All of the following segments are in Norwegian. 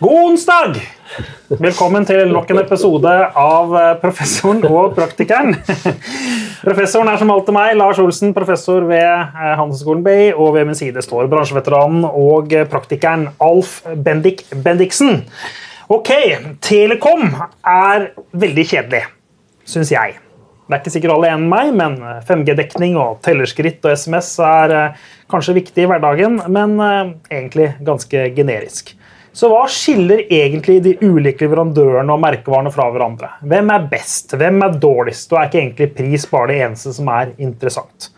God onsdag! Velkommen til nok en episode av eh, Professoren og praktikeren. Professoren er som alltid meg, Lars Olsen, professor ved eh, Handelshøyskolen BI. Og ved min side står bransjeveteranen og eh, praktikeren Alf Bendik Bendiksen. Ok, Telekom er veldig kjedelig, syns jeg. Det er ikke sikkert alle enn meg, men 5G-dekning og tellerskritt og SMS er kanskje viktig i hverdagen, men egentlig ganske generisk. Så hva skiller egentlig de ulike leverandørene og merkevarene fra hverandre? Hvem er best, hvem er dårligst, og er ikke egentlig pris bare det eneste som er interessant?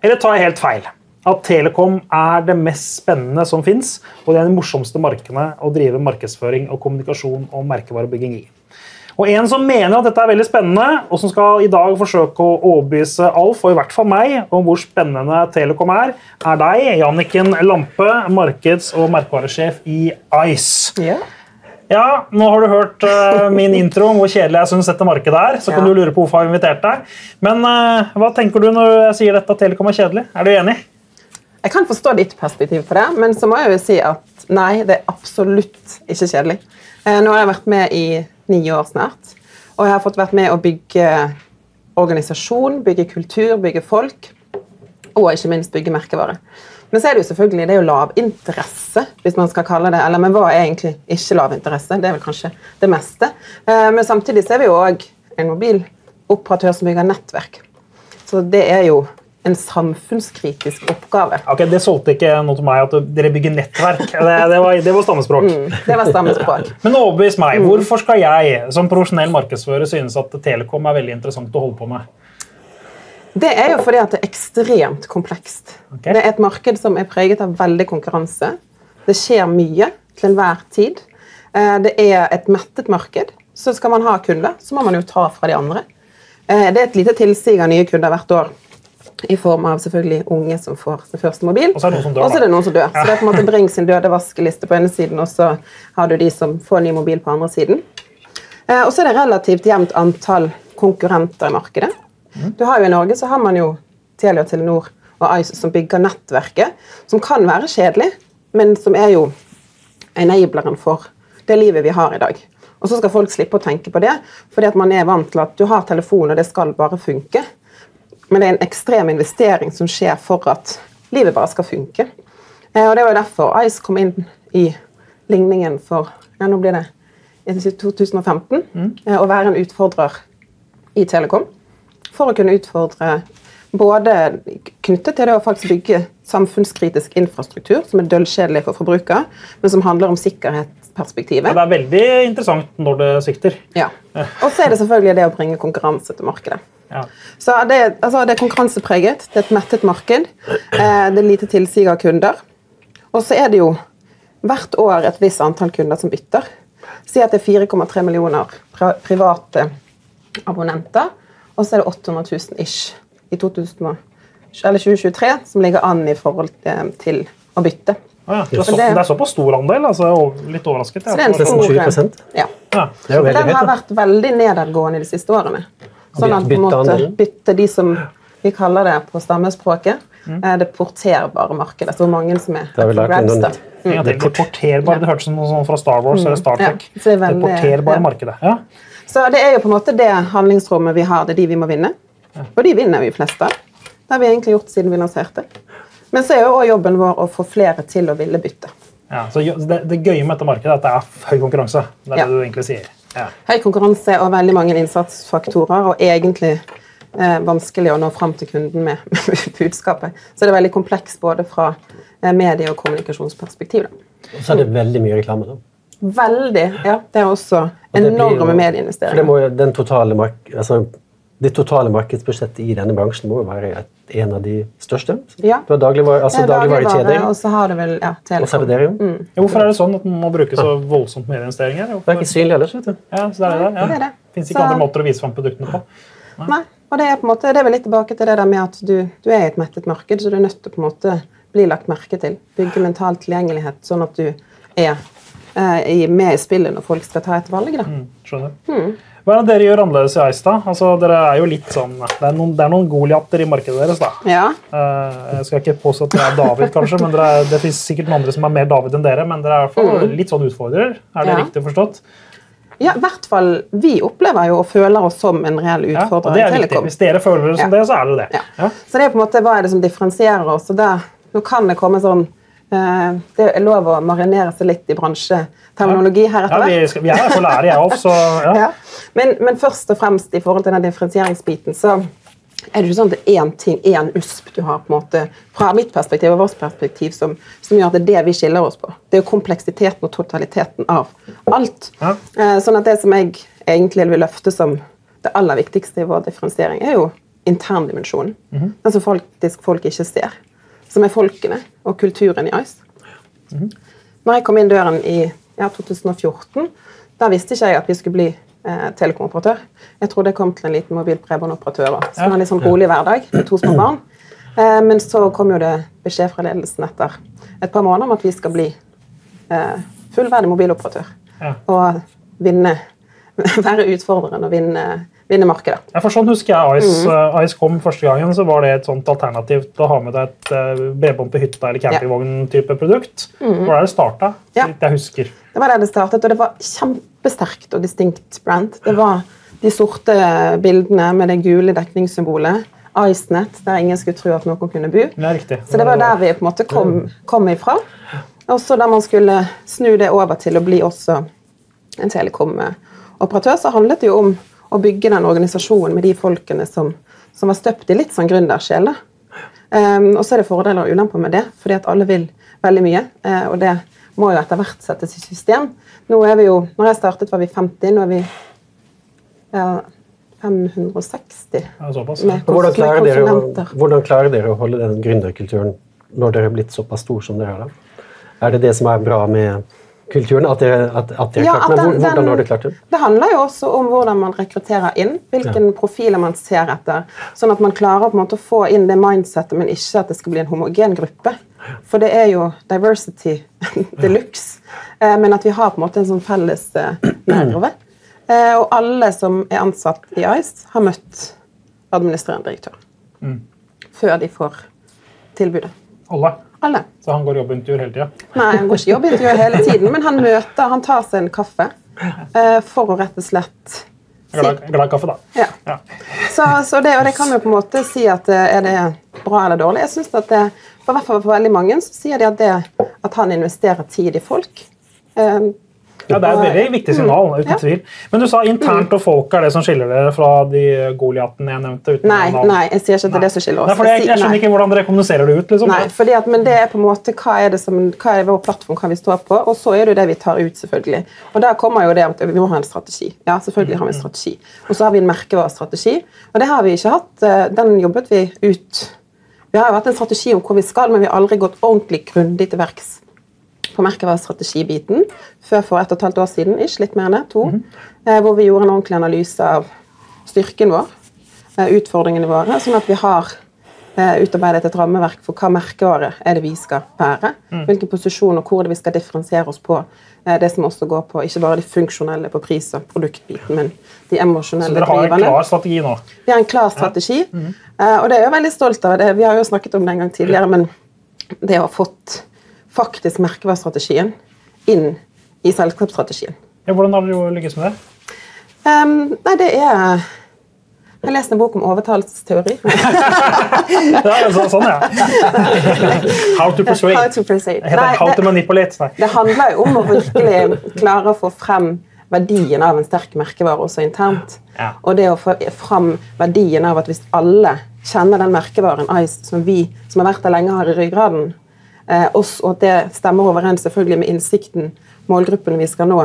Eller tar jeg helt feil? At Telekom er det mest spennende som fins, og det er de morsomste markedene å drive markedsføring og kommunikasjon og merkevarebygging i. Og En som mener at dette er veldig spennende, og som skal i dag forsøke å overbevise Alf og i hvert fall meg om hvor spennende Telekom er, er deg, Janniken Lampe, markeds- og merkevaresjef i Ice. Ja. Ja, Nå har du hørt uh, min intro om hvor kjedelig jeg syns dette markedet er. Så kan Ja. du lure på hvorfor jeg har invitert deg. Men uh, hva tenker du når jeg sier dette at Telekom er kjedelig? Er du enig? Jeg kan forstå ditt perspektiv på det, men så må jeg jo si at nei, det er absolutt ikke kjedelig. Uh, Nå har jeg vært med i ni år snart, og jeg har fått vært med å bygge organisasjon, bygge kultur, bygge folk, og ikke minst bygge merkevare. Men så er det jo selvfølgelig det er jo lav interesse, hvis man skal kalle det eller men hva er egentlig ikke lav interesse? Det er vel kanskje det meste. Eh, Men samtidig så er vi jo òg en mobiloperatør som bygger nettverk. Så det er jo en samfunnskritisk oppgave. Ok, Det solgte ikke noe til meg at dere bygger nettverk. Det, det, var, det var stammespråk. Det var stammespråk. Men overbevis meg. Hvorfor skal jeg som profesjonell markedsfører synes at Telekom er veldig interessant å holde på med? Det er jo fordi at det er ekstremt komplekst. Okay. Det er et marked som er preget av veldig konkurranse. Det skjer mye til enhver tid. Eh, Det er et mettet marked. Så skal man ha kunder, så må man jo ta fra de andre. Eh, Det er et lite tilsig av nye kunder hvert år. I form av selvfølgelig unge som får sin første mobil. Og så er det noen som dør, så det noen som dør. Så det er på en måte Bring sin døde vaskeliste på ene siden, og så har du de som får ny mobil på andre siden. Eh, Og så er det relativt jevnt antall konkurrenter i markedet. Du har jo I Norge så har man jo Telia, Telenor og Ice som bygger nettverket, som kan være kjedelig, men som er jo enableren for det livet vi har i dag. Og så skal folk slippe å tenke på det, fordi at man er vant til at du har telefon, og det skal bare funke. Men det er en ekstrem investering som skjer for at livet bare skal funke. Eh, Og Det var jo derfor Ice kom inn i ligningen for ja, nå blir det i 2015. Mm. Å være en utfordrer i Telekom. For å kunne utfordre både knyttet til det å faktisk bygge samfunnskritisk infrastruktur, som er døllkjedelig for forbruker, men som handler om sikkerhetsperspektivet. Ja, det er veldig interessant når det svikter. Ja. Og så er det selvfølgelig det å bringe konkurranse til markedet. Ja. Så det, altså det er konkurransepreget, det er et mettet marked, eh, det er lite tilsig av kunder. Og så er det jo hvert år et visst antall kunder som bytter. Si at det er 4,3 millioner private abonnenter, og så er det 800 000 ish i 2000, eller 2023 som ligger an i forhold eh, til å bytte. Ah, ja. Det, er så, det- det er såpass stor andel. altså jeg er Litt overrasket. Så det er en stor, 20%. Ja. Ja. Det er jo Men veldig den har høyt. vært veldig nedadgående de siste årene. Sånn at på en måte bytte de som vi kaller det på stammespråket, Mm. eh, det porterbare markedet. Så mange som er Det har Det til. Deporterbar, Det hørtes ut som noe fra Star Wars eller Star Trek. Ja, det er veldig- Deporterbare ja. markedet. Ja. Så det er jo på en måte det handlingsrommet vi har, det er de vi må vinne. Og de vinner vi flest av. Det har vi egentlig gjort siden vi lanserte. Men så er jo også jobben vår å få flere til å ville bytte. Ja, så det, det gøye med dette markedet er at det er høy konkurranse. Det er Ja. det du egentlig sier. Ja. Høy konkurranse og veldig mange innsatsfaktorer, og egentlig eh, vanskelig å nå fram til kunden med, med budskapet. Så det er veldig kompleks både fra eh, medie- og kommunikasjonsperspektiv. Da. Og så er det veldig mye reklame. da. Veldig. Ja, det er også Og medieinvesteringer. For det må jo, den totale mark altså, det totale markedsbudsjettet i denne bransjen må jo være et, en av de største. Ja. Du har dagligvare, altså Det er dagligvarekjeder, og så har du vel ja, og så er dere jo. Ja, Hvorfor er det sånn at man må bruke så voldsomt med investeringer? Det er ikke synlig ellers, vet du. Ja, så det er det. Ja. det er Ja. det. Fins ikke Så- andre måter å vise fram produktene på. Nei, og det er på en måte, det er vel litt tilbake til det der med at du, du er i et mettet marked, så du er nødt til å på en måte bli lagt merke til. Bygge mental tilgjengelighet, sånn at du er eh, med i spillet når folk skal ta et valg. da. Mm, skjønner. Hva er det dere gjør annerledes i Eistad? Altså, dere er jo litt sånn, Det er noen, det er noen Goliater i markedet deres. da. Ja. Eh, jeg skal ikke påstå at dere er David, kanskje, men er, det finnes sikkert noen andre som er mer David enn dere. Men dere er i hvert fall litt sånn utfordrer. Er det Ja. riktig forstått? ja, i hvert fall vi opplever jo og føler oss som en reell Ja, utfordrer det i viktig. Telekom. Hvis dere føler dere som Ja. det, så er det det. Ja. Ja. Så det er på en måte hva er det som differensierer oss. og det, Nå kan det komme sånn Det er lov å marinere seg litt i bransjeterminologi her etter hvert. vi, skal, vi er her for å lære, jeg òg, så ja. Ja. Men, men først og fremst i forhold til den differensieringsbiten, så er det ikke sånn at det er én ting, én USP du har på en måte, fra mitt perspektiv og vårt perspektiv som, som gjør at det er det vi skiller oss på. Det er jo kompleksiteten og totaliteten av alt. Ja. Eh, sånn at det som jeg egentlig vil løfte som det aller viktigste i vår differensiering, er jo interndimensjonen. Den som faktisk folk ikke ser. Som er folkene og kulturen i ICE. Når jeg kom inn døren i ja, 2014, da visste ikke jeg at vi skulle bli eh, telekomoperatør. Jeg trodde jeg kom til en liten mobil bredbåndoperatør og skulle ha en litt sånn rolig hverdag med to små barn. Eh, men så kom jo det beskjed fra ledelsen etter et par måneder om at vi skal bli eh, fullverdig mobiloperatør. Ja. Og vinne, være utfordreren og vinne, vinne markedet. Ja, for sånn husker jeg Ice, Mm. uh, Ice kom første gangen, så var det et sånt alternativ til å ha med deg et uh, bredbånd på hytta eller campingvogn-type produkt. Hvor er det starta? Mm. Ja. Jeg husker. Det var der det startet, og det var kjempesterkt og distinkt brand. Det var de sorte bildene med det gule dekningssymbolet. IceNet, der ingen skulle tro at noen kunne bo. Det riktig. Så det var der vi på en måte kom, kom ifra. Og så da man skulle snu det over til å bli også en telekom-operatør, så handlet det jo om å bygge den organisasjonen med de folkene som, som var støpt i litt sånn gründersjel. Um, og så er det fordeler og ulemper med det, fordi at alle vil veldig mye. eh, og det må jo etter hvert settes i system. Nå er vi jo, når jeg startet, var vi 50. Nå er vi ja, 560 Ja, med, Hvordan klarer, med dere å, hvordan klarer dere å holde den gründerkulturen når dere er blitt såpass stor som dere er? da? Er det det som er bra med kulturen? At dere, at, at dere Ja, klart, men at den- Hvordan den- har du klart det? Det handler jo også om hvordan man rekrutterer inn, hvilke profiler man ser etter. Sånn at man klarer på en måte å få inn det mindsettet, men ikke at det skal bli en homogen gruppe. For det er jo diversity de luxe, eh, men at vi har på en måte en sånn felles eh, nerve. Eh, Og alle som er ansatt i ICE, har møtt administrerende direktør før de får tilbudet. Alle. Alle. Så han går jobbintervjuer hele tida. Nei, han går ikke jobbintervju hele tiden, men han møter, han tar seg en kaffe uh, for å rett og slett Glad, glad kaffe, da. ja. Ja. Så, så det, og det kan jo på en måte si at eh, er det bra eller dårlig. Jeg synes at det, for, for veldig mange så sier de at det at han investerer tid i folk eh, Ja, Det er et veldig viktig signal. uten Mm. Ja. Mm. tvil. Men du sa internt og folk er det som skiller dere fra de Goliatene jeg nevnte? uten Nei, nei, jeg sier ikke at det er det som skiller oss. Nei, for jeg, jeg skjønner Nei. ikke hvordan dere kommuniserer det ut. liksom. Nei, fordi at, men det er på en måte hva er, det som, hva er vår plattform, hva vi står på, og så er det det vi tar ut, selvfølgelig. Og der kommer jo det at vi må ha en strategi. Ja, selvfølgelig har vi en strategi. Og så har vi en merkevarestrategi, og det har vi ikke hatt. eh, Den jobbet vi ut. Vi har jo hatt en strategi om hvor vi skal, men vi har aldri gått ordentlig grundig til verks på merkevarestrategibiten før for ett og et halvt år siden, ikke litt mer enn det, to, eh, hvor vi gjorde en ordentlig analyse av styrken vår, eh, utfordringene våre, sånn at vi har eh, utarbeidet et rammeverk for hva merkevare er det vi skal bære, hvilken posisjon og hvor det vi skal differensiere oss på, eh, det som også går på ikke bare de funksjonelle på pris- og produktbiten, men de Så dere har en klar strategi nå? Vi har en klar strategi, eh, og det er jeg veldig stolt av. det. Vi har jo snakket om det en gang tidligere, men det å ha fått faktisk merkevarestrategien inn i selskapsstrategien Ja, hvordan har dere lykkes med det? Um, Nei, det er Jeg leste en bok om overtalelsesteori. Ja, så, sånn, ja. How to persuade. How to persuade. Det Nei, How to manipulate. Nei. Det handler jo om å virkelig klare å få frem verdien av en sterk merkevare også internt. Ja. Og det å få frem verdien av at hvis alle kjenner den merkevaren Ice som vi som har vært der lenge, har i ryggraden, og at det stemmer overens selvfølgelig med innsikten, målgruppene vi skal nå,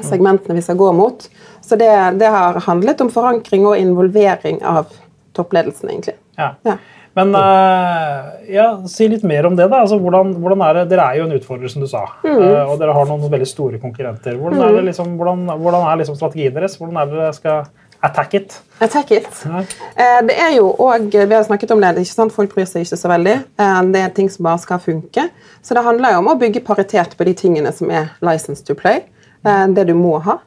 segmentene vi skal gå mot. Så det, det har handlet om forankring og involvering av toppledelsen, egentlig. Ja. Ja. Men eh, ja, si litt mer om det. da. Altså, hvordan, hvordan er det? Dere er jo en utfordrer, som du sa. Mm. Eh, og dere har noen veldig store konkurrenter. Hvordan er, det liksom, hvordan, hvordan er liksom strategien deres? Hvordan er det dere skal attack it? Attack it. Eh, Det er jo også, Vi har snakket om det. ikke sant? Folk bryr seg ikke så veldig. Eh, Det er ting som bare skal funke. Så det handler jo om å bygge paritet på de tingene som er license to play. eh, Det du må ha.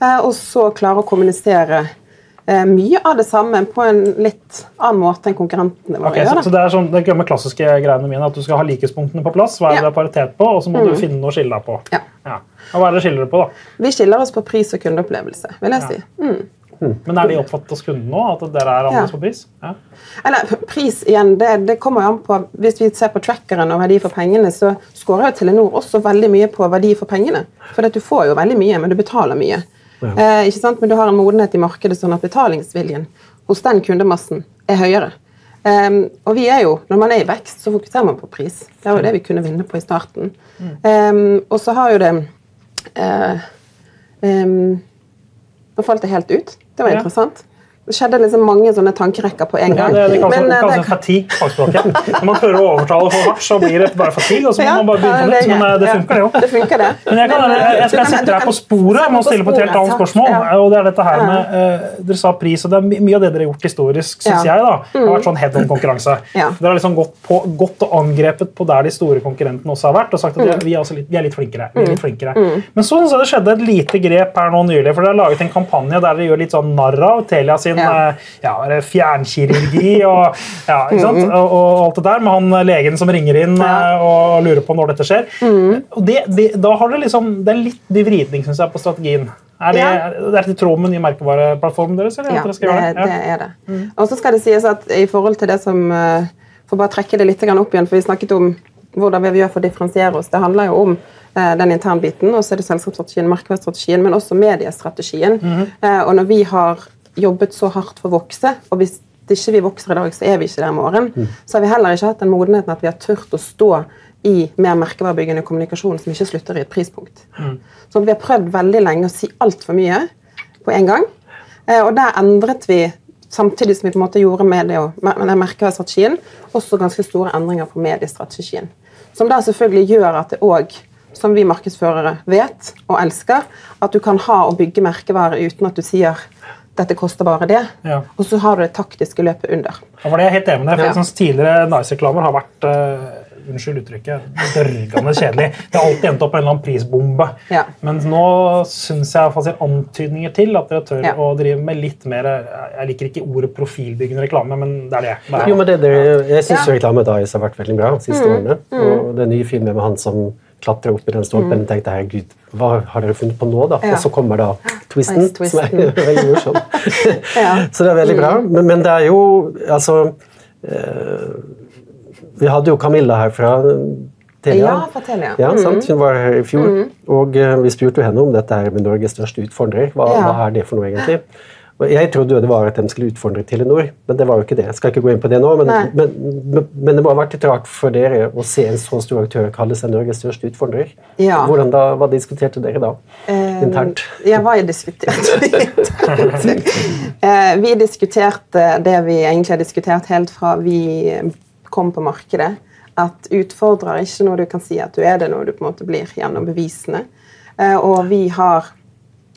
eh, og så klare å kommunisere eh, mye av det samme på en litt annen måte enn konkurrentene våre Ok, så, gjør. så da. det er sånn, det gamle klassiske greiene mine, at du skal ha likhetspunktene på plass, hva er det Ja. paritet på, og så må du finne noe å skille deg på. Ja. Ja. Og hva er det skiller det på, da? Vi skiller oss på pris og kundeopplevelse, vil jeg si. Mm. Men er de oppfattet hos kunden nå, at dere er annerledes Ja. på pris? Ja. Eller pris igjen, det, det kommer jo an på Hvis vi ser på trackeren og verdi for pengene, så scorer jo Telenor også veldig mye på verdi for pengene. For at du får jo veldig mye, men du betaler mye. Eh, ikke sant? Men du har en modenhet i markedet sånn at betalingsviljen hos den kundemassen er høyere. Um, og vi er jo, Når man er i vekst, så fokuserer man på pris. Det var jo det vi kunne vinne på i starten. Um, og så har jo det uh, um, Nå falt det helt ut. Det var Ja. interessant. Det skjedde liksom mange sånne tankerekker på en Ja, gang. det, det kalles, Men, det eh, kalles det- fatigue fagspråket. Når man prøver å overtale for hardt, så blir det bare fatigue, og så må Ja, man bare begynne ja, på det nytt. Men eh, det funker, det jo. Det funker, det. Men jeg, kan, Men, jeg, eh, jeg skal kan- sette deg på sporet med å stille på et helt annet spørsmål. Ja. og det er dette her med, uh, Dere sa pris, og det er mye av det dere har gjort historisk, syns jeg. da, har vært sånn head on-konkurranse. Ja. Dere har liksom gått, på, gått og angrepet på der de store konkurrentene også har vært, og sagt at Mm. vi, er, også litt, vi er litt flinkere. vi er litt flinkere. Men så synes jeg det skjedde et lite grep her nå nylig, for dere har laget en kampanje der dere gjør litt sånn narr av Telia sin Ja. eh, ja, er fjernkirurgi og, sant? og, og alt det der, med han legen som ringer inn eh, og lurer på når dette skjer. Og det, det, da har det liksom, det er litt de vridning synes jeg, på strategien. Er det, Ja. det er i tråd med den nye merkevareplattformen deres? Eller Ja, det, ja. det? det er det. Og så skal det sies at i forhold til det som eh, For bare trekke det litt opp igjen, for vi snakket om hvordan vi gjør for å differensiere oss. Det handler jo om eh, den internbiten, og så er det selskapsstrategien, markedsstrategien, men også mediestrategien. Eh, og når vi har jobbet så hardt for å vokse, og hvis ikke vi vokser i dag, så er vi ikke der i morgen, så har vi heller ikke hatt den modenheten at vi har turt å stå i mer merkevarebyggende kommunikasjon som ikke slutter i et prispunkt. Så vi har prøvd veldig lenge å si altfor mye på en gang. Eh, Og der endret vi, samtidig som vi på en måte gjorde med det den merkevarestrategien, også ganske store endringer på mediestrategien. Som da selvfølgelig gjør at det òg, som vi markedsførere vet og elsker, at du kan ha og bygge merkevare uten at du sier dette koster bare det, Ja. og så har du det taktiske løpet under. Ja, for det er jeg helt enig med deg, for Ja. jeg synes Tidligere Nice-reklamer har vært uh, unnskyld uttrykket, dørgende kjedelig. Det har alltid endt opp med en eller annen prisbombe. Ja. Men nå syns jeg fall ser antydninger til at dere tør Ja. å drive med litt mer Jeg liker ikke ordet profilbyggende reklame, men det er det. det er. Jo, men det, det, jeg syns Ja. reklame Dice har vært veldig bra de siste årene. Og den nye filmen med han som klatrer opp i den stolpen, og tenkte jeg, herregud, hva har dere funnet på nå, da? Ja. Og så kommer da twisten, Ice som er twisten. veldig morsom. Ja. Så det er veldig bra. Men, men det er jo Altså eh, Vi hadde jo Camilla her fra Telia. Ja, fra Telia. Ja, sant? Hun var her i fjor, og eh, vi spurte jo henne om dette her med Norges største utfordrer. Hva, hva er det for noe, egentlig? Jeg trodde jo det var at de skulle utfordre Telenor, men det var jo ikke det. Jeg skal ikke gå inn på det nå, men, men, men, men det må ha vært litt rart for dere å se en så stor aktør kalle seg Norges største utfordrer. Ja. Hvordan da, Hva diskuterte dere da? Eh, Internt? Ja, hva er diskutert? Eh, vi diskuterte det vi egentlig har diskutert helt fra vi kom på markedet. At utfordrer er ikke noe du kan si at du er det, når du på en måte blir gjennom bevisene. Eh, Og vi har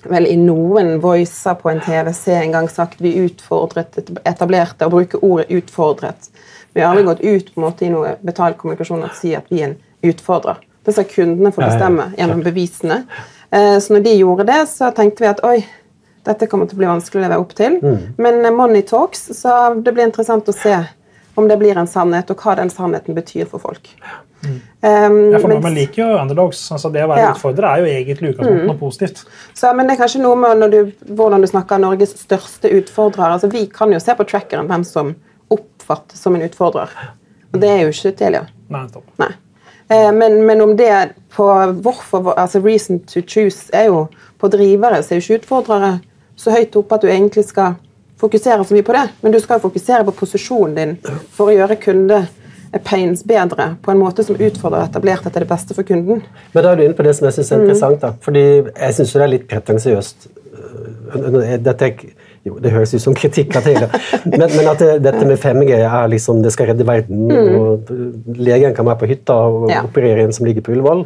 vel i noen voicer på en TVC en gang sagt vi utfordret etablerte, å bruke ordet 'utfordret'. Vi har aldri gått ut på en måte i noe betalt kommunikasjon og si at vi er en utfordrer. Det skal kundene få bestemme gjennom bevisene. Eh, Så når de gjorde det, så tenkte vi at oi, dette kommer til å bli vanskelig å leve opp til. Men eh, Money Talks, så det blir interessant å se om det blir en sannhet, og hva den sannheten betyr for folk. Um, Ja, for mens- Man liker jo underdogs. altså Det å være Ja. Mm. utfordrer er jo egentlig utgangspunktet mm. noe positivt. Så, men det er kanskje noe med du, hvordan du snakker Norges største utfordrere. Altså, vi kan jo se på trackeren hvem som oppfattes som en utfordrer. Og det er jo ikke Telia. Nei. Nei. Eh, men, men om det på hvorfor, altså Reason to choose er jo på drivere, så er jo ikke utfordrere så høyt oppe at du egentlig skal fokusere så mye på det. Men du skal jo fokusere på posisjonen din for å gjøre kunde pains bedre på en måte som utfordrer etablert etter det beste for kunden. Men da er du inne på det som jeg syns er Mm. interessant. da. Fordi jeg syns det er litt pretensiøst. øh, Dette er, jo, det høres ut som kritikk av Taylor, men, men at det, dette med 5G er liksom, det skal redde verden. og Legen kan være på hytta og Mm. Ja. operere en som ligger på Ullevål.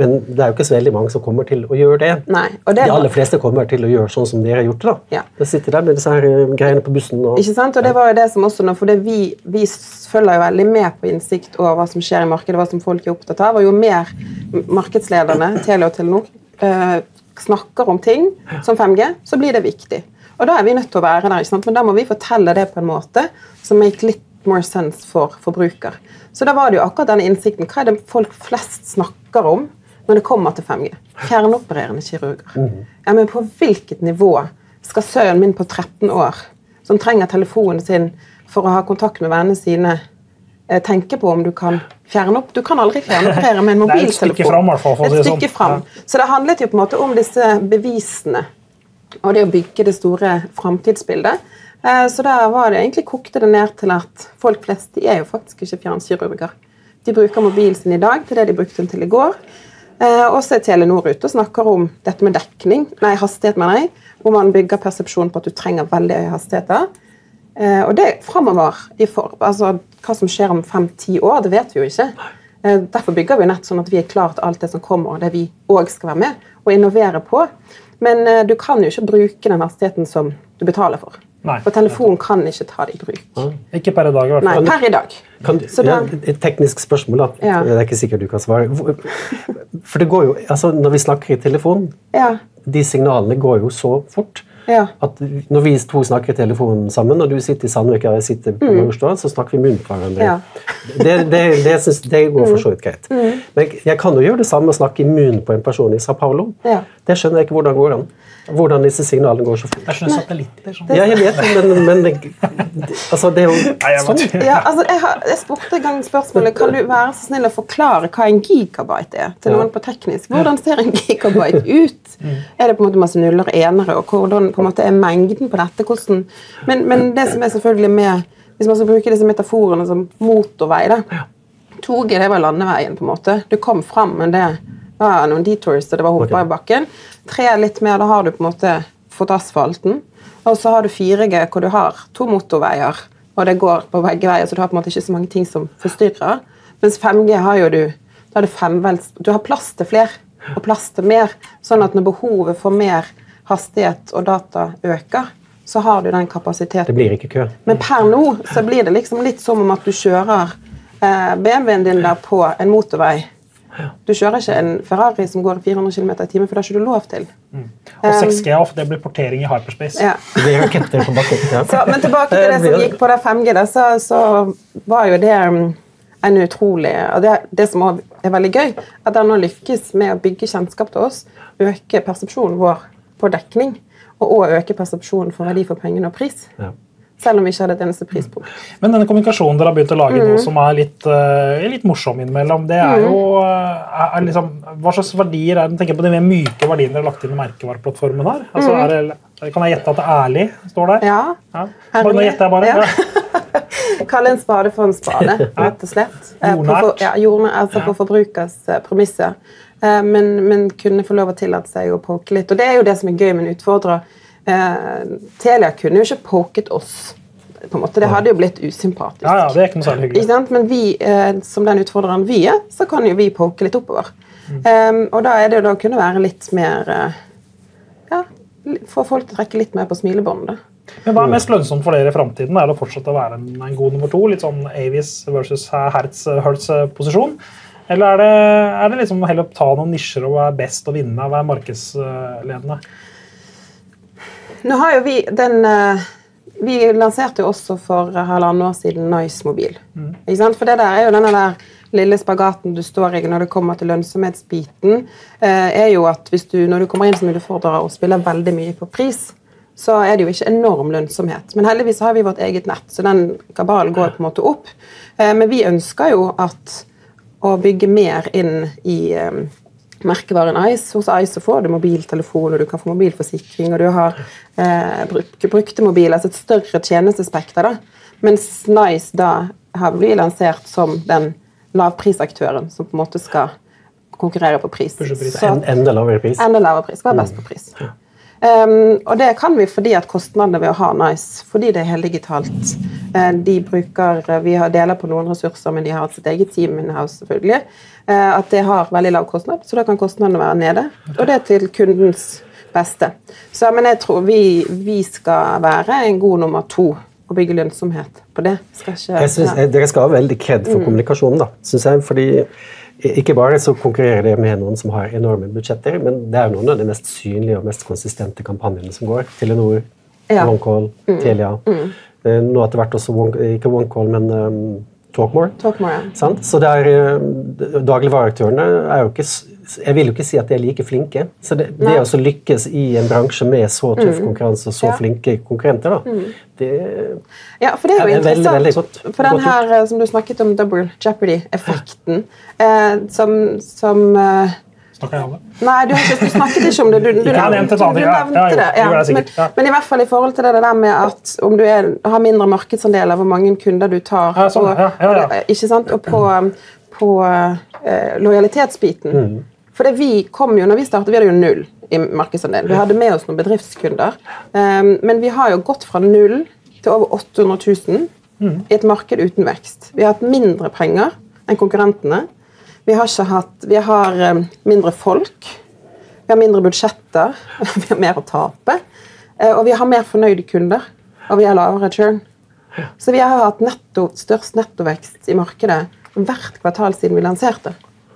Men det er jo ikke så veldig mange som kommer til å gjøre det. Nei, det De aller fleste kommer til å gjøre sånn som dere har gjort det. da. Ja. De sitter der med disse her øh, greiene på bussen. Og, Ikke sant? Og det var jo det som også nå, for det vi, vi følger jo veldig med på innsikt over hva som skjer i markedet, hva som folk er opptatt av. Og jo mer markedslederne, Telia og Telenor, eh, snakker om ting som 5G, så blir det viktig. Og da er vi nødt til å være der, ikke sant? men da må vi fortelle det på en måte som make litt more sense for forbruker. Så da var det jo akkurat denne innsikten. Hva er det folk flest snakker om når det kommer til 5G? Fjernopererende kirurger. Ja, men på hvilket nivå skal sønnen min på 13 år, som trenger telefonen sin for å ha kontakt med vennene sine, eh, tenke på om du kan fjerne opp Du kan aldri fjernoperere med en Det er et stykke fram, sånn. fram. Så det handlet jo på en måte om disse bevisene og det å bygge det store framtidsbildet. Eh, Så der var det egentlig kokte det ned til at folk flest de er jo faktisk ikke fjernkirurger. De bruker mobilen sin i dag til det de brukte den til i går. Eh, Og er Telenor ute og snakker om dette med dekning, nei, hastighet, mener jeg. Hvor man bygger persepsjon på at du trenger veldig høye hastigheter. Eh, Og det framover altså, Hva som skjer om fem-ti år, det vet vi jo ikke. Eh, Derfor bygger vi nett sånn at vi er klar til alt det som kommer, og det vi òg skal være med og innovere på. Men du kan jo ikke bruke den hastigheten som du betaler for. Nei. For telefonen kan ikke ta det i bruk. Ikke per i dag, i hvert Nei, fall. per i dag. Kan, da- et teknisk spørsmål, da. Ja. Det er ikke sikkert du kan svare. For det går jo, altså Når vi snakker i telefon, Ja. de signalene går jo så fort. Ja. At når vi to snakker i telefonen sammen, og du sitter i Sandvik og jeg sitter på Majorstua, så snakker vi munn på hverandre. Mm. Ja. Det, det, det, synes, det går for så vidt greit. Mm. Men jeg kan jo gjøre det samme og snakke i munnen på en person i Sao Paulo. Ja. Det skjønner jeg ikke hvordan går an. Hvordan disse signalene går så fort. Det er sånne satellitter. Sånn. Ja, jeg vet det, men, men det, altså, det er jo Nei, jeg sånn. Ja, altså, jeg, har, jeg spurte en gang spørsmålet Kan du være så snill å forklare hva en gigabyte er? til noen på teknisk. Hvordan ser en gigabyte ut? Er det på en måte masse nuller og enere? Og hvordan på en måte er mengden på dette? Hvordan, men, men det som er selvfølgelig med Hvis man skal bruke disse metaforene som motorvei da, 2G det var landeveien, på en måte. Du kom fram, men det var noen detours, og det var hopper i bakken. 3 er litt mer, da har du på en måte fått asfalten. Og så har du 4G, hvor du har to motorveier, og det går på begge veier, så du har på en måte ikke så mange ting som forstyrrer. Mens 5G har jo du da er det femvelds, Du har plass til flere og plass til mer, sånn at når behovet for mer hastighet og data øker, så har du den kapasiteten. Det blir ikke kø. Men per nå så blir det liksom litt som om at du kjører eh, BMW-en din der på en motorvei. Du kjører ikke en Ferrari som går 400 km i timen, for det har ikke du lov til. Og 6G off, det blir portering i hyperspace. Ja. Det er raketter på bakken. Ja. Så, men tilbake til det som gikk på det 5G, da, så, så var jo det mm, en utrolig og det, det som også er veldig gøy, at den nå lykkes med å bygge kjennskap til oss, øke persepsjonen vår på dekning, og òg øke persepsjonen for verdi for pengene og pris. Ja. Selv om vi ikke hadde et eneste prispunkt. Men denne kommunikasjonen dere har begynt å lage Mm. nå, som er litt, uh, litt morsom innimellom, det er jo uh, er, liksom, Hva slags verdier er det? Tenker på de mer myke verdiene dere har lagt inn i merkevareplattformen her. Altså, er det, kan jeg gjette at det er ærlig står der? Mm. Ja. Ja. Bare, nå gjetter jeg bare. Ja. Ja. Kalle en spade for en spade, rett og slett. Eh, Jordnært. for- Ja, jordnært, altså på forbrukers premisser. Men, men kunne få lov å tillate seg å poke litt. Og det er jo det som er gøy med en utfordrer. Eh, Telia kunne jo ikke poket oss. på en måte. Det hadde jo blitt usympatisk. ja, ja, det er ikke noe særlig hyggelig. sant? Men vi, eh, som den utfordreren vi er, så kan jo vi poke litt oppover. Mm. Um, og da er det jo da å kunne være litt mer eh, Ja, få folk til å trekke litt mer på smilebåndet. Men Hva er mest lønnsomt for dere i framtiden? Er det å fortsette å være en, en god nummer to? Litt sånn Avis versus Hertz Hertz-posisjon? Eller er det, er det liksom heller å ta noen nisjer og være best og vinne? Være markedsledende? Nå har jo vi den eh, Vi lanserte jo også for halvannet år siden Nice mobil. Ikke sant? For det der er jo denne der lille spagaten du står i når det kommer til lønnsomhetsbiten, eh, er jo at hvis du, når du kommer inn som utfordrer og spiller veldig mye på pris, så er det jo ikke enorm lønnsomhet. Men heldigvis har vi vårt eget nett, så den kabalen går på en måte opp. Eh, Men vi ønsker jo at å bygge mer inn i merkevaren Ice. Hos Ice så får du mobiltelefon, og du kan få mobilforsikring, og du har eh, bruk, brukte mobiler, altså et større tjenestespekter. da. Mens Nice da har blitt lansert som den lavprisaktøren som på en måte skal konkurrere på pris. Enda lavere pris. Enda lavere pris. Skal være best på pris. Um, og det kan vi fordi at kostnadene ved å ha Nice, fordi det er heldigitalt uh, De bruker, Vi har deler på noen ressurser, men de har sitt eget team in-house, selvfølgelig. Uh, at det har veldig lav kostnad, så da kan kostnadene være nede. Og det er til kundens beste. Så, men jeg tror vi, vi skal være en god nummer to og bygge lønnsomhet på det. Skal ikke, Jeg synes, ja. Dere skal ha veldig kred for kommunikasjonen, da, synes jeg. Fordi ikke bare så konkurrerer det med noen som har enorme budsjetter, men det er noen av de mest synlige og mest konsistente kampanjene som går. Telenor, Ja. OneCall, Telia. Mm. Nå etter hvert også, One- ikke OneCall, men um, Talkmore. Talkmore, ja. Sant? Så det er, eh, Dagligvareaktørene er jo ikke Jeg vil jo ikke si at de er like flinke. Så det, det å lykkes i en bransje med så tøff konkurranse og så Ja. flinke konkurrenter, da, det Ja, for det er jo er veldig, interessant. veldig godt- for den godt gjort. her eh, som du snakket om, double jeopardy-effekten, eh, som, som eh, Snakker jeg om det? Nei, du, ikke, du snakket ikke om det. Du, du, har nevnt et annet, du nevnte det. Ja, men, men i hvert fall i forhold til det der med at om du er, har mindre markedsandeler, hvor mange kunder du tar Ja, sånn, og, ja, ja, ja. Ikke sant? og på, på eh, lojalitetsbiten. Mm. For det vi kom jo, når vi startet, vi hadde jo null i markedsandel. Vi hadde med oss noen bedriftskunder. Um, men vi har jo gått fra null til over 800 000 Mm. i et marked uten vekst. Vi har hatt mindre penger enn konkurrentene. Vi har, ikke hatt, vi har um, mindre folk. Vi har mindre budsjetter. Vi har mer å tape. Eh, Og vi har mer fornøyde kunder. Og vi har lavere churn. Så vi har hatt netto, størst nettovekst i markedet hvert kvartal siden vi lanserte.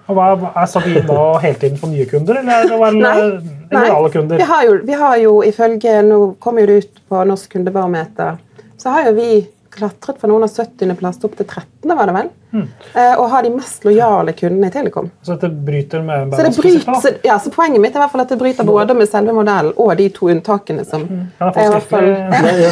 Og hva, er Sabine da hele tiden på nye kunder, eller er det vel Nei. alle kunder? Vi har, jo, vi har jo ifølge Nå kommer jo det ut på Norsk kundebarometer. Så har jo vi klatret fra noen av 70. plass opp til 13., var det vel? Eh, og har de mest lojale kundene i Telekom. Så dette bryter med Så, det bryter, ja, så poenget mitt er i hvert fall at det bryter både med selve modellen og de to unntakene som Hmm. Kan er i hvert fall Ja, ja,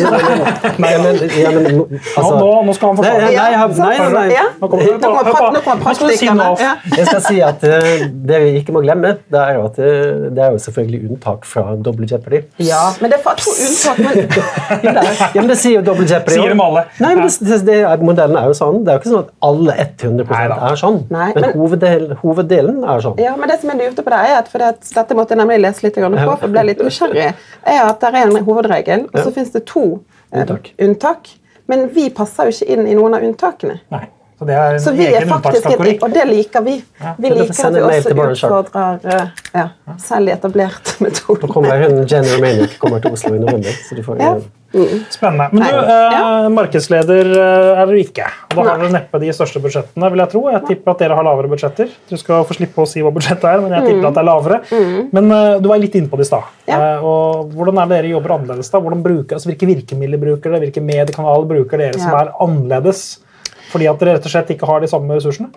men, ja, ja, altså, nå, skal han Nei, forsvare. nei, nei, nei. Ja. Nå kommer det- praktikerne. noe. Jeg skal si at eh, Det vi ikke må glemme, det er jo at det, det er jo selvfølgelig unntak fra double jeopardy. ja, men det er faktisk to unntak. Men, Ja, men det sier jo double jeopardy. Sier de alle. Nei, men det, det, det, Modellen er jo sånn. Det er jo ikke sånn at alle 100 Nei da. er sånn. Nei, men men- hoveddel, hoveddelen er sånn. ja, men det som jeg lurte på det er at, for det, Dette måtte jeg nemlig lese litt grann på, for jeg ble litt nysgjerrig. er at Det er en hovedregel, og så finnes det to eh, Unntak. unntak. Men vi passer jo ikke inn i noen av unntakene. Nei. Så det er en Så vi er faktisk et. Og det liker vi. Vi liker at vi også utfordrer eh, ja, selv etablerte metoder. Nå kommer hun Jenny Romaniac kommer til Oslo i november. så du får... Ja. Spennende. Men du, eh, markedsleder eh, er dere ikke. Da har dere neppe de største budsjettene, vil jeg tro. Jeg tipper at dere har lavere budsjetter. Du skal få slippe å si hva budsjettet er, men jeg tipper at det er lavere. Men eh, du var litt inne på det i stad. Mm. Ja. Eh, og hvordan er det dere jobber annerledes da? Hvordan bruker, altså, hvilke virkemidler bruker dere? Hvilke mediekanaler bruker dere som Ja. er annerledes? Fordi at dere rett og slett ikke har de samme ressursene?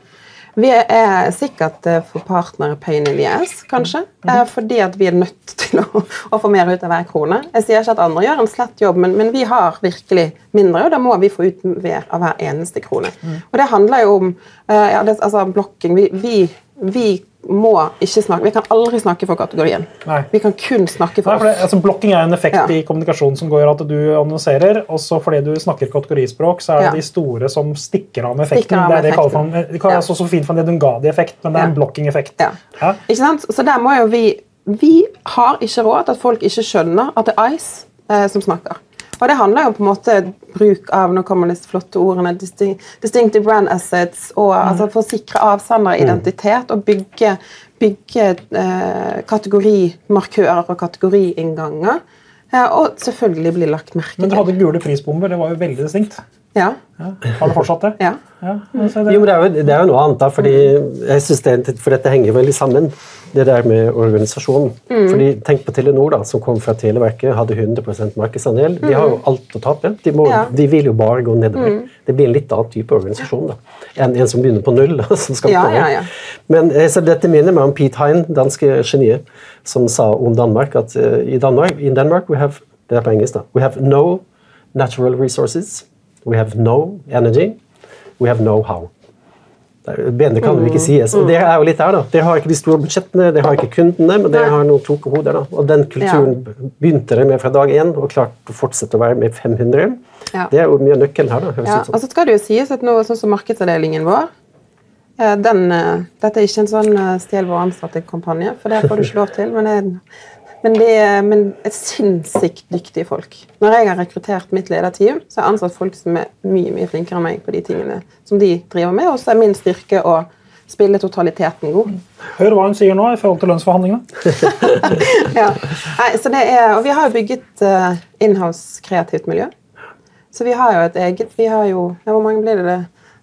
Vi er sikkert eh, for partnere pain in the ass, kanskje. Eh, Fordi at vi er nødt til å, å få mer ut av hver krone. Jeg sier ikke at andre gjør en slett jobb, men, men vi har virkelig mindre, og da må vi få ut mer av hver eneste krone. Og det handler jo om eh, ja, det, altså, blokking. Vi, vi, vi må ikke snakke Vi kan aldri snakke for kategorien. Nei. Vi kan kun snakke Nei, for for det, altså, blokking er en effekt Ja. i kommunikasjon som går at du annonserer, og så fordi du snakker kategorispråk, så er det Ja. de store som stikker av med effekten. Av med det er med det kaller for det kalles Ja. også så fint for en Edungadi-effekt, men det er en blokking-effekt. Ikke sant? Så der må jo vi Vi har ikke råd til at folk ikke skjønner at det er Ice eh, som snakker. Og det handler jo på en måte bruk av nå kommer disse flotte ordene, distinctive brand assets, og altså for å sikre avsender identitet og bygge, bygge eh, kategorimarkører og kategoriinnganger. Eh, og selvfølgelig bli lagt merke Men du hadde gule prisbomber, det var jo veldig distinkt. Ja. Ja. Har du fortsatt det? ja. Ja, altså det. Jo, men det er jo, det er jo noe annet, da, fordi jeg synes det, for dette henger veldig sammen, det der med organisasjonen. Fordi Tenk på Telenor, da, som kom fra Televerket, hadde 100% markedsandel. De har jo alt å tape. De, må, Ja. de vil jo bare gå nedover. Det blir en litt annen type organisasjon da, enn en som begynner på null. da, som skal Ja, ja, ja. Men eh, så dette minner meg om Pete Hein, danske geniet, som sa om Danmark at uh, i Danmark, in Denmark we have, det er på engelsk da, we have no natural resources, we have no energy, we have no how. Er- Bedre kan det jo ikke sies. Og det er jo litt der, da. Dere har ikke de store budsjettene, dere har ikke kundene, men dere har noen kloke hoder. da. Og den kulturen begynte dere med fra dag én, og klarte å fortsette å være med 500. Ja. Det er jo mye av nøkkelen her, da. høres Ja, ut som. og så skal det jo sies at nå, sånn som markedsavdelingen vår eh, den, eh, Dette er ikke en sånn eh, stjel vår ansatte-kampanje, for det får du ikke lov til. Men, det, men de er men er sinnssykt dyktige folk. Når jeg har rekruttert mitt lederteam, så har jeg ansatt folk som er mye mye flinkere enn meg på de tingene som de driver med, og så er min styrke å spille totaliteten god. Hør hva hun sier nå i forhold til lønnsforhandlingene. Ja. Nei, så det er, og vi har jo bygget uh, inhouse kreativt miljø. Så vi har jo et eget vi har jo, ja, Hvor mange blir det? det?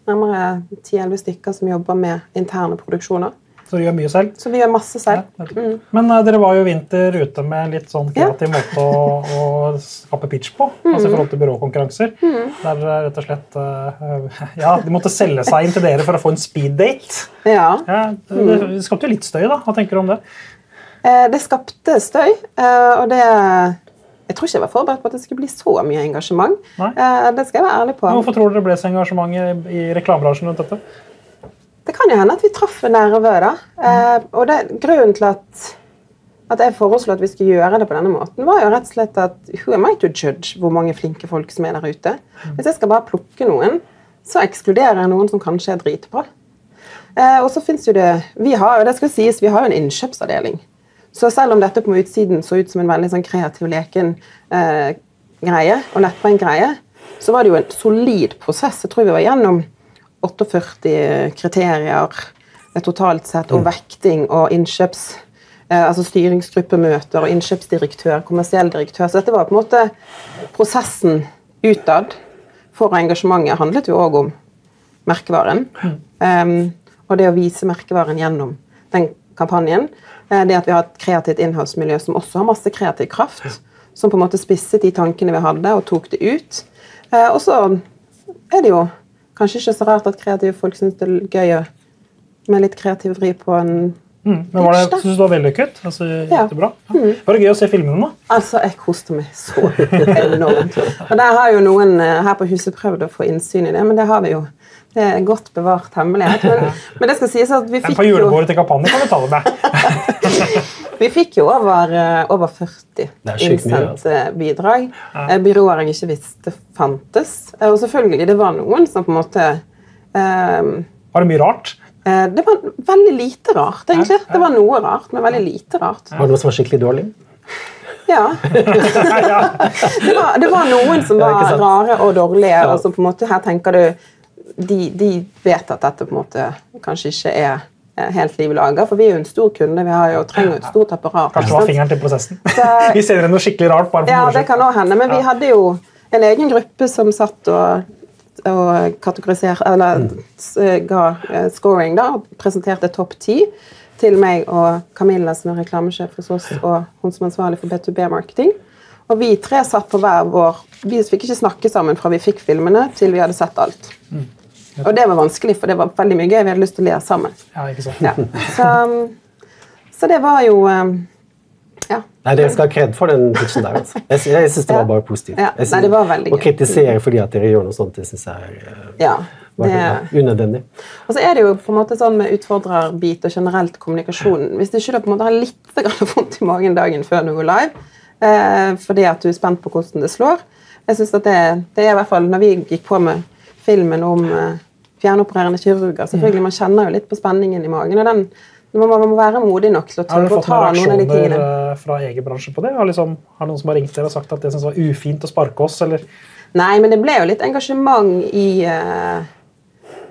nærmere 10-11 stykker som jobber med interne produksjoner. Så vi gjør mye selv? Så vi gjør masse selv. Ja, Men uh, dere var jo i vinter ute med litt sånn kreativ måte å, å skape pitch på. altså i forhold til byråkonkurranser. Der uh, rett og slett uh, Ja, de måtte selge seg inn til dere for å få en speeddate. Ja. Ja, det, det skapte jo litt støy, da. Hva tenker du om det? Eh, det skapte støy, eh, og det Jeg tror ikke jeg var forberedt på at det skulle bli så mye engasjement. Nei. Eh, det skal jeg være ærlig på. Hvorfor tror dere det ble så engasjement i, i reklamebransjen rundt dette? Kan jo hende at vi traff en nerve. da. Eh, og det, grunnen til at, at jeg foreslo at vi skulle gjøre det på denne måten, var jo rett og slett at who am I to judge hvor mange flinke folk som er der ute? Hvis jeg skal bare plukke noen, så ekskluderer jeg noen som kanskje er dritbra. Eh, og så finnes jo det Vi har jo det skal sies, vi har jo en innkjøpsavdeling. Så selv om dette på utsiden så ut som en veldig sånn kreativ, leken eh, greie, og lettbeint greie, så var det jo en solid prosess. Jeg tror vi var gjennom 48 kriterier eh, totalt sett, om vekting og innkjøps... Eh, altså styringsgruppemøter og innkjøpsdirektør, kommersiell direktør. Så dette var på en måte prosessen utad for engasjementet handlet jo òg om merkevaren. Um, og det å vise merkevaren gjennom den kampanjen. eh, Det at vi har et kreativt innholdsmiljø som også har masse kreativ kraft. Som på en måte spisset de tankene vi hadde, og tok det ut. Og så er det jo kanskje ikke så rart at kreative folk syns det er gøy med litt kreativ vri på en Mm. Men var det. Syns du var vellykket? Altså, gikk Ja. Mm. Ja. Var det gøy å se filmene, da? Altså, jeg koste meg så enormt. Og der har jo noen eh, her på huset prøvd å få innsyn i det, men det har vi jo. Det er godt bevart hemmelighet. Men, men det skal sies at vi fikk jo... på julebordet til Kampanje kan du ta det med. vi fikk jo over, eh, over 40 Det er innsendte bidrag. Ja. Byråer jeg ikke visste fantes. Eh, Og selvfølgelig, det var noen som på en måte um, Var det mye rart? eh, Det var veldig lite rart, egentlig. Det var noe rart, men veldig lite rart. Var det noe som var skikkelig dårlig? Ja. ja. det, var, det var noen som var rare og dårlige. og som på en måte Her tenker du de, de vet at dette på en måte kanskje ikke er eh, helt liv laga, for vi er jo en stor kunde. Vi har jo, trenger et stort apparat. Kanskje det var fingeren til prosessen. Så- Vi ser noe skikkelig rart bare for Ja, det kan også hende, men vi hadde jo en egen gruppe som satt og, og kategoriserte Eller mm. ga eh, scoring, da, og presenterte topp ti til meg og Camilla, som er reklamesjef hos oss, og hun som er ansvarlig for B2B-marketing. Og vi tre satt på hver vår Vi fikk ikke snakke sammen fra vi fikk filmene, til vi hadde sett alt. Og det var vanskelig, for det var veldig mye gøy. Vi hadde lyst til å le sammen. Ja, ikke sant? Ja. Så, så det var jo eh, Ja. Nei, Dere skal ha kred for den pitchen der. altså. Jeg, jeg syns det var bare positivt. Ja. Nei, det var veldig Å gøy. kritisere fordi at dere gjør noe sånt, det syns jeg er eh, ja det, ja, unødvendig. Og så er det jo på en måte sånn med utfordrerbit og generelt kommunikasjon Hvis du ikke da på en måte har litt vondt i magen dagen før du går live, eh, fordi at du er spent på hvordan det slår Jeg synes at det, det er i hvert fall Når vi gikk på med filmen om eh, fjernopererende kirurger Selvfølgelig, Man kjenner jo litt på spenningen i magen. og den man man må være modig nok til å Har tørre å fått ta noen noen av de tingene. reaksjoner fra egen bransje på det? Har, liksom, har noen som har ringt dere og sagt at det synes var ufint å sparke oss? Eller? Nei, men det ble jo litt engasjement i uh,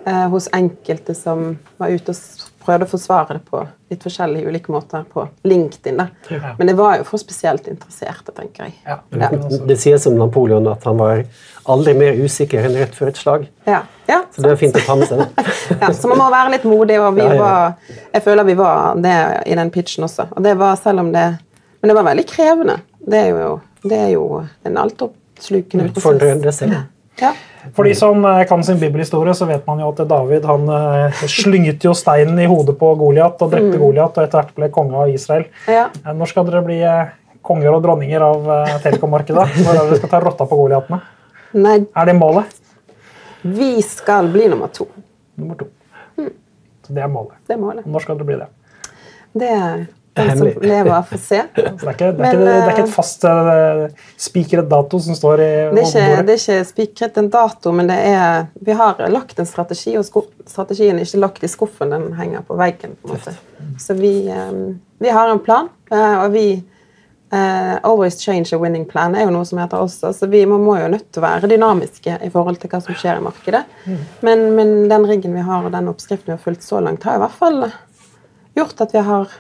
uh, hos enkelte som var ute og prøvde å forsvare det på litt forskjellige ulike måter på LinkedIn. da. Ja. Men det var jo for spesielt interesserte, tenker jeg. Ja. Ja. Det sies om Napoleon at han var aldri mer usikker enn rett før et slag. Ja, ja, Så det er fint å ta med seg. det. ja, så man må være litt modig, og vi Ja, ja. var Jeg føler vi var det i den pitchen også. Og det var selv om det Men det var veldig krevende. Det er jo, det er jo en altoppslukende prosess. Utfordrende selv. Ja. For de som eh, kan sin bibelhistorie, så vet man jo at David han eh, slynget jo steinen i hodet på Goliat og Mm. drepte Goliat, og etter hvert ble konge av Israel. ja. Eh, Når skal dere bli konger og dronninger av telekommarkedet? Når er dere skal ta rotta på Goliatene? Nei, Er det målet? vi skal bli nummer to. Nummer to. Så det er målet. Det er målet. Når skal dere bli det? Det er den som lever, får se. Det, er ikke, det, er Men, ikke, det er ikke eh, et fast uh, spikret dato som står i Det er ikke, det er ikke spikret en dato, men det er, vi har lagt en strategi, og strategien er ikke lagt i skuffen, den henger på veggen. på en måte. Så vi, um, vi har en plan, eh, og vi uh, Always change a winning plan er jo noe som heter også, så vi må, må jo nødt til å være dynamiske i forhold til hva som skjer i markedet. Men, men den riggen vi har, og den oppskriften vi har fulgt så langt, har i hvert fall gjort at vi har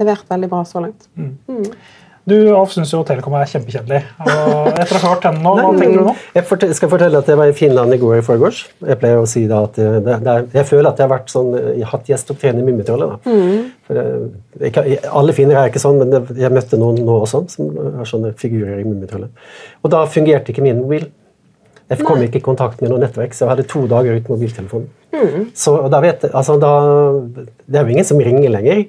levert veldig bra så langt. Du Alf, syns jo Telekom er kjempekjedelig. Etter å ha hørt henne nå, hva tenker du nå? Jeg fortell, skal fortelle at jeg var i Finland i går i forgårs. Jeg pleier å si da at det, det, det er, jeg føler at jeg har vært sånn, jeg har hatt gjestopptreden i Mummitrollet. Mm. jeg Alle finnere er ikke sånn, men jeg møtte noen nå også som har sånne figurer i Mummitrollet. Og da fungerte ikke min mobil. Jeg kom ikke i kontakt med noe nettverk, så jeg hadde to dager uten mobiltelefon. Så da vet jeg, altså da, Det er jo ingen som ringer lenger.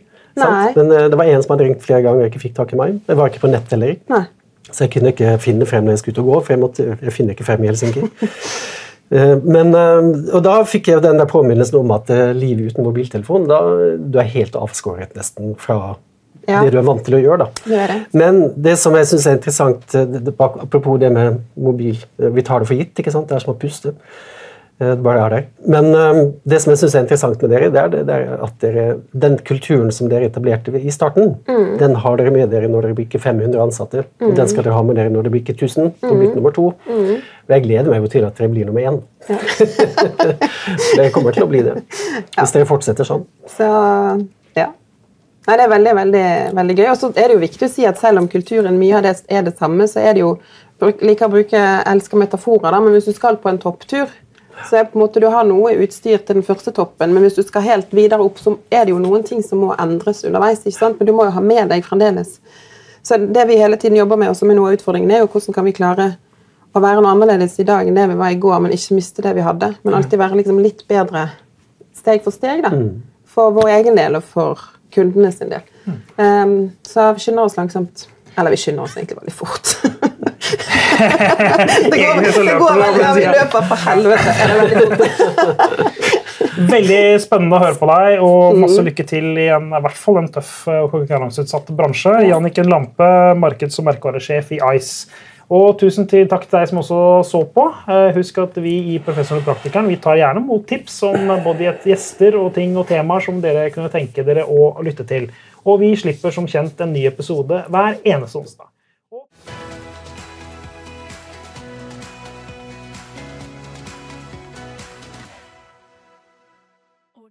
Men uh, det var en som hadde ringt flere ganger og ikke fikk tak i meg. Jeg var ikke på nett heller. Nei. Så jeg kunne ikke finne frem når jeg skulle ut og gå, for jeg, måtte, jeg finner ikke frem i Helsinki. Eh, Men, eh, og da fikk jeg den der påminnelsen om at livet uten mobiltelefon da, Du er helt avskåret nesten fra Ja. det du er vant til å gjøre. da. Det det. Men det som jeg syns er interessant, apropos det med mobil Vi tar det for gitt. ikke sant? Det er som å puste. Eh, Det bare er der. Men eh, det som jeg synes er interessant med dere, det er, det, er at dere, den kulturen som dere etablerte i starten, den har dere med dere når dere blir ikke 500 ansatte. Og den skal dere ha med dere når dere blir ikke 1000 og blir nummer to. Og jeg gleder meg jo til at dere blir nummer én. dere kommer til å bli det. Hvis dere fortsetter sånn. Så ja. Nei, Det er veldig veldig, veldig gøy. Og så er det jo viktig å si at selv om kulturen mye av det er det samme, så er det jo liker å bruke elsker metaforer, da, men hvis du skal på en topptur, så på en måte du har noe utstyr til den første toppen, men hvis du skal helt videre opp, så er det jo noen ting som må endres underveis. ikke sant? Men du må jo ha med deg fremdeles. Så det vi hele tiden jobber med, og som er noe av utfordringen, er jo hvordan kan vi klare å være noe annerledes i dag enn det vi var i går, men ikke miste det vi hadde. Men alltid være liksom litt bedre steg for steg, da. For vår egen del og for kundene sin del. Um, så skynder oss langsomt. Eller vi skynder oss egentlig veldig fort. det går, det går veldig, ja, vi løper for helvete. Er det veldig. Veldig spennende å høre på deg, og masse lykke til i en, i hvert fall en tøff eh, og konkurranseutsatt bransje. Janniken Lampe, markeds- og merkevaresjef i Ice. Og tusen til takk til deg som også så på. Eh, Husk at vi i Professoren og Praktikeren vi tar gjerne mot tips om både gjester og ting og temaer som dere kunne tenke dere å lytte til. Og vi slipper som kjent en ny episode hver eneste onsdag.